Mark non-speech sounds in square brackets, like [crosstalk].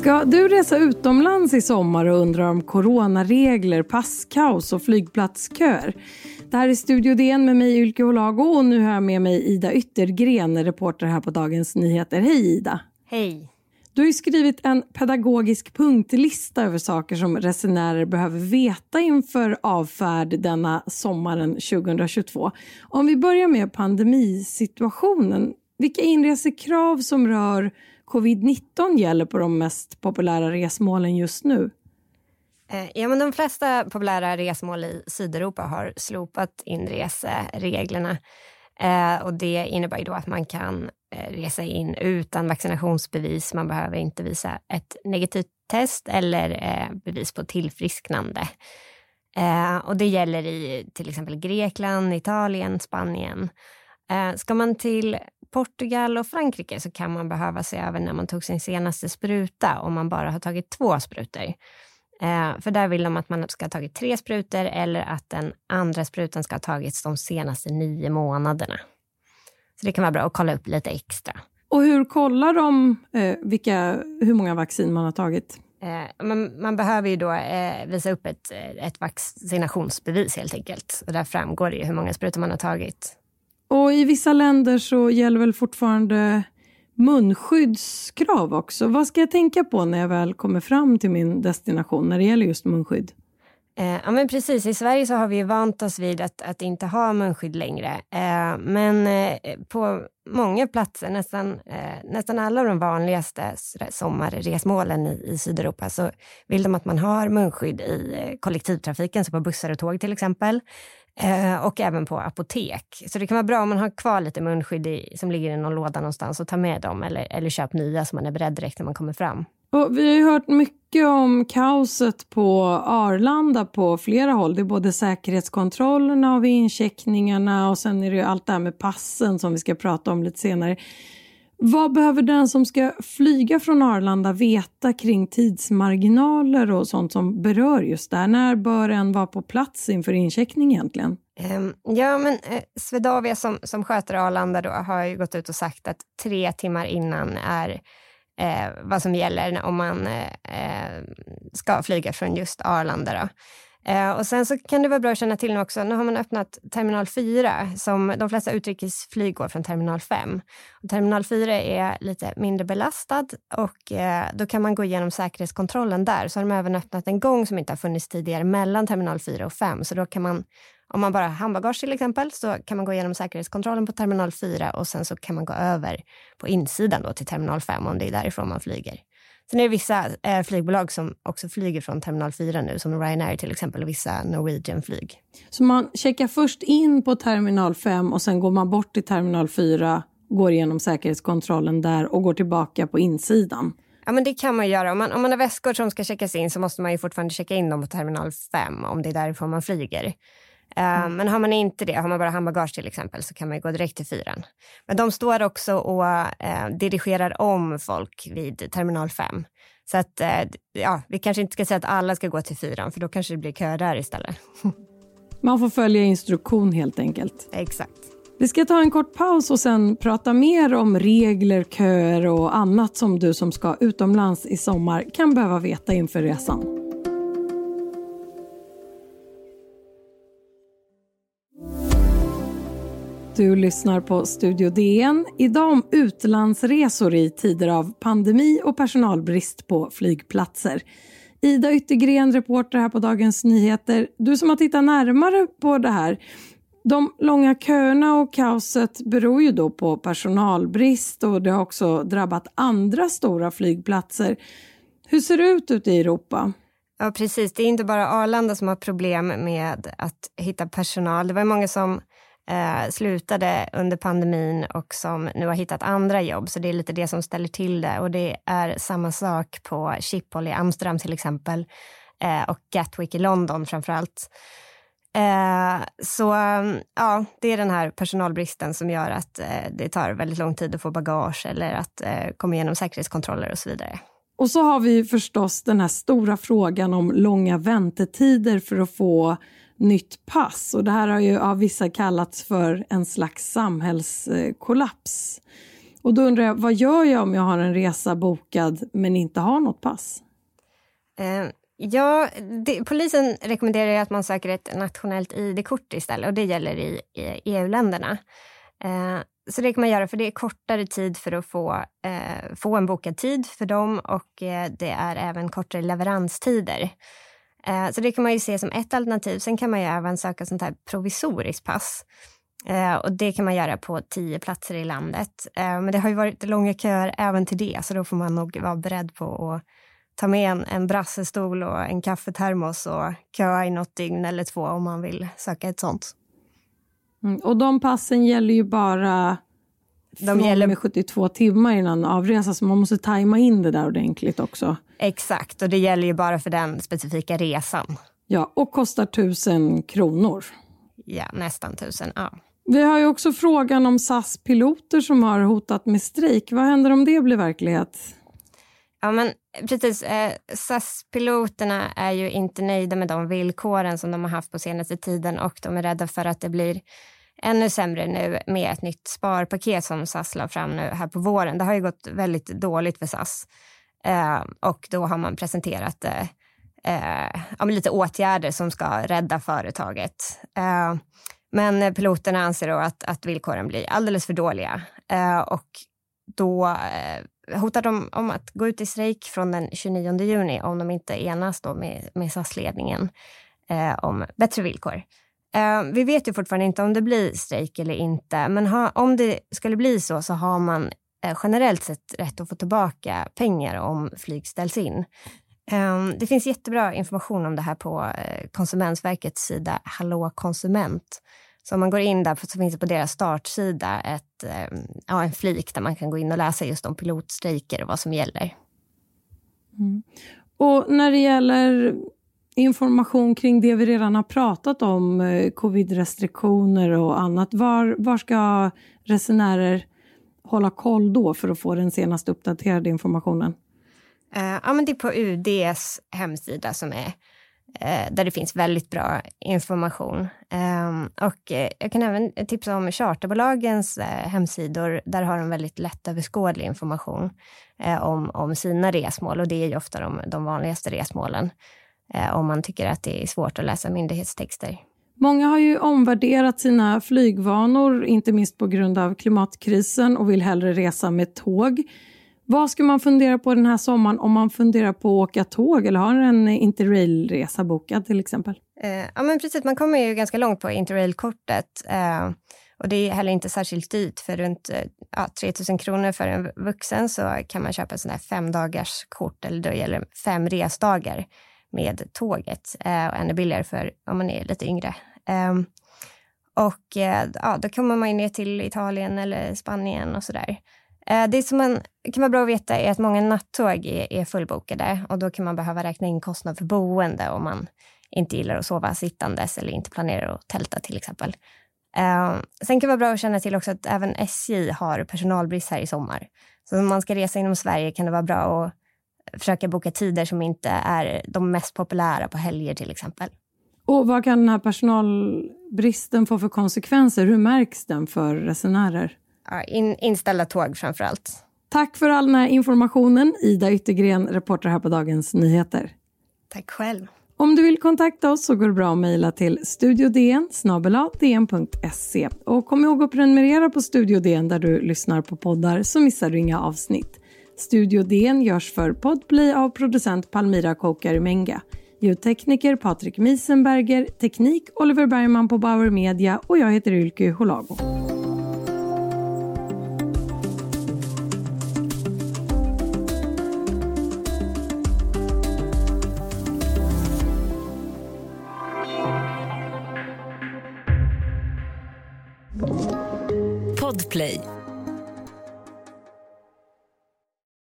Ska du resa utomlands i sommar och undrar om coronaregler, passkaos och flygplatsköer? Det här är Studio DN med mig Ylke Holago och nu har jag med mig Ida Yttergren, reporter här på Dagens Nyheter. Hej Ida! Hej! Du har ju skrivit en pedagogisk punktlista över saker som resenärer behöver veta inför avfärd denna sommaren 2022. Om vi börjar med pandemisituationen, vilka inresekrav som rör covid-19 gäller på de mest populära resmålen just nu? Eh, ja, men de flesta populära resmål i Sydeuropa har slopat inresereglerna. Eh, och det innebär ju då att man kan Eh, resa in utan vaccinationsbevis. Man behöver inte visa ett negativt test eller eh, bevis på tillfrisknande. Eh, och det gäller i till exempel Grekland, Italien, Spanien. Ska man till Portugal och Frankrike så kan man behöva se över när man tog sin senaste spruta om man bara har tagit två sprutor. För där vill de att man ska ha tagit tre sprutor eller att den andra sprutan ska ha tagits de senaste nio månaderna. Så det kan vara bra att kolla upp lite extra. Och hur kollar de eh, vilka, hur många vaccin man har tagit? Eh, man, man, behöver ju då eh, visa upp ett, ett vaccinationsbevis helt enkelt. Och där framgår det hur många sprutor man har tagit. Och i vissa länder så gäller väl fortfarande munskyddskrav också. Vad ska jag tänka på när jag väl kommer fram till min destination när det gäller just munskydd? Eh, ja, men precis. I Sverige så har vi vant oss vid att, att inte ha munskydd längre. Eh, men eh, på många platser, nästan, eh, nästan alla de vanligaste sommarresmålen i, i Sydeuropa, så vill de att man har munskydd i eh, kollektivtrafiken, så på bussar och tåg till exempel. Eh, och även på apotek. Så det kan vara bra om man har kvar lite munskydd i, som ligger i någon låda någonstans och ta med dem eller, eller köp nya så man är beredd direkt när man kommer fram. Och vi har ju hört mycket om kaoset på Arlanda på flera håll. Det är både säkerhetskontrollerna och incheckningarna och sen är det ju allt det här med passen som vi ska prata om lite senare. Vad behöver den som ska flyga från Arlanda veta kring tidsmarginaler och sånt som berör just där? När bör en vara på plats inför incheckning egentligen? Ehm, ja, men eh, Swedavia som, som sköter Arlanda då, har ju gått ut och sagt att tre timmar innan är eh, vad som gäller om man eh, ska flyga från just Arlanda. Då. Eh, och sen så kan det vara bra att känna till nu också, nu har man öppnat terminal 4 som de flesta utrikesflyg går från terminal 5. Och terminal 4 är lite mindre belastad och eh, då kan man gå igenom säkerhetskontrollen där. Så har de även öppnat en gång som inte har funnits tidigare mellan terminal 4 och 5. Så då kan man, om man bara har handbagage till exempel, så kan man gå igenom säkerhetskontrollen på terminal 4 och sen så kan man gå över på insidan då till terminal 5 om det är därifrån man flyger. Sen är det vissa eh, flygbolag som också flyger från terminal 4 nu, som Ryanair till exempel och vissa Norwegian-flyg. Så man checkar först in på terminal 5 och sen går man bort till terminal 4, går igenom säkerhetskontrollen där och går tillbaka på insidan? Ja, men det kan man göra. Om man, om man har väskor som ska checkas in så måste man ju fortfarande checka in dem på terminal 5 om det är därifrån man flyger. Eh, mm. Men har man inte det, har man bara handbagage till exempel, så kan man gå direkt till fyran. Men de står också och eh, dirigerar om folk vid terminal 5. Så att, eh, ja, vi kanske inte ska säga att alla ska gå till fyran, för då kanske det blir kö där istället. [laughs] Man får följa instruktion helt enkelt. Exakt. Vi ska ta en kort paus och sen prata mer om regler, köer och annat som du som ska utomlands i sommar kan behöva veta inför resan. Du lyssnar på Studio DN. Idag om utlandsresor i tider av pandemi och personalbrist på flygplatser. Ida Yttergren, reporter här på Dagens Nyheter. Du som har tittat närmare på det här. De långa köerna och kaoset beror ju då på personalbrist och det har också drabbat andra stora flygplatser. Hur ser det ut ute i Europa? Ja, precis. Det är inte bara Arlanda som har problem med att hitta personal. Det var många som eh, slutade under pandemin och som nu har hittat andra jobb. Så det är lite det som ställer till det. Och det är samma sak på Schiphol i Amsterdam till exempel eh, och Gatwick i London framför allt. Eh, så ja, det är den här personalbristen som gör att eh, det tar väldigt lång tid att få bagage eller att eh, komma igenom säkerhetskontroller och så vidare. Och så har vi förstås den här stora frågan om långa väntetider för att få nytt pass. Och det här har ju av vissa kallats för en slags samhällskollaps. Och då undrar jag, vad gör jag om jag har en resa bokad men inte har något pass? Uh, ja, det, polisen rekommenderar att man söker ett nationellt id-kort istället och det gäller i, i EU-länderna. Eh, så det kan man göra för det är kortare tid för att få, eh, få en bokad tid för dem och eh, det är även kortare leveranstider så det kan man ju se som ett alternativ. Sen kan man ju även söka sånt här provisoriskt pass. Eh, och det kan man göra på tio platser i landet. Eh, men det har ju varit långa köer även till det, så då får man nog vara beredd på att ta med en, en brassestol och en kaffetermos och köa i något dygn eller två om man vill söka ett sånt. Mm, och de passen gäller ju bara de gäller med 72 timmar innan avresa, så man måste tajma in det där ordentligt också. Exakt, och det gäller ju bara för den specifika resan. Ja, och kostar tusen kronor. Ja, nästan tusen. Ja. Vi har ju också frågan om SAS-piloter som har hotat med strejk. Vad händer om det blir verklighet? Ja, men precis. Eh, SAS-piloterna är ju inte nöjda med de villkoren som de har haft på senaste tiden och de är rädda för att det blir ännu sämre nu med ett nytt sparpaket som SAS la fram nu här på våren. Det har ju gått väldigt dåligt för SAS eh, och då har man presenterat eh, eh, ja, lite åtgärder som ska rädda företaget. Eh, men piloterna anser då att, att villkoren blir alldeles för dåliga eh, och då eh, hotar de om att gå ut i strejk från den 29 juni om de inte enas då med, med SAS-ledningen eh, om bättre villkor. Eh, vi vet ju fortfarande inte om det blir strejk eller inte, men ha, om det skulle bli så så har man Eh, generellt sett rätt att få tillbaka pengar om flyg ställs in. Ehm, det finns jättebra information om det här på eh, Konsumentverkets sida Hallå konsument. Så om man går in där så finns det på deras startsida ett, ehm, ja, en flik där man kan gå in och läsa just om pilotstrejker och vad som gäller. Mm. Och när det gäller information kring det vi redan har pratat om, eh, covid-restriktioner och annat, var, var ska resenärer hålla koll då för att få den senaste uppdaterade informationen? Uh, ja, men det är på UDs hemsida som är uh, där det finns väldigt bra information. Um, och uh, jag kan även tipsa om charterbolagens hemsidor. Där har de väldigt lättöverskådlig information om, om sina resmål och det är ju ofta de, de vanligaste resmålen om man tycker att det är svårt att läsa myndighetstexter. Många har ju omvärderat sina flygvanor, inte minst på grund av klimatkrisen och vill hellre resa med tåg. Vad ska man fundera på den här sommaren om man funderar på att åka tåg eller har en interrailresa bokad till exempel? Eh, ja, men precis. Man kommer ju ganska långt på interrailkortet. Eh, och det är heller inte särskilt dyrt. För runt eh, ja, 3 000 kronor för en vuxen så kan man köpa ett fem dagars kort eller då gäller fem resdagar med tåget. Eh, och ännu billigare för om man är lite yngre. Ehm, och eh, ja, då kommer man ju ner till Italien eller Spanien och sådär. Eh, det som man, kan vara bra att veta är att många nattåg är, är fullbokade och då kan man behöva räkna in kostnad för boende om man inte gillar att sova sittandes eller inte planerar att tälta till exempel. Ehm, sen kan det vara bra att känna till också att även SJ har personalbrist här i sommar. Så om man ska resa inom Sverige kan det vara bra att försöka boka tider som inte är de mest populära på helger till exempel. Och vad kan den här personalbristen få för konsekvenser? Hur märks den för resenärer? in, inställda tåg framför allt. Tack för all den här informationen, Ida Yttergren, reporter här på Dagens Nyheter. Tack själv. Om du vill kontakta oss så går det bra att mejla till studiodn dn.se. Och kom ihåg att prenumerera på Studio DN där du lyssnar på poddar så missar du inga avsnitt. Studio DN görs för Podplay av producent Palmira Kokari-Menga. Ljudtekniker Patrik Miesenberger, teknik Oliver Bergman på Bauer Media och jag heter Ylke Holago.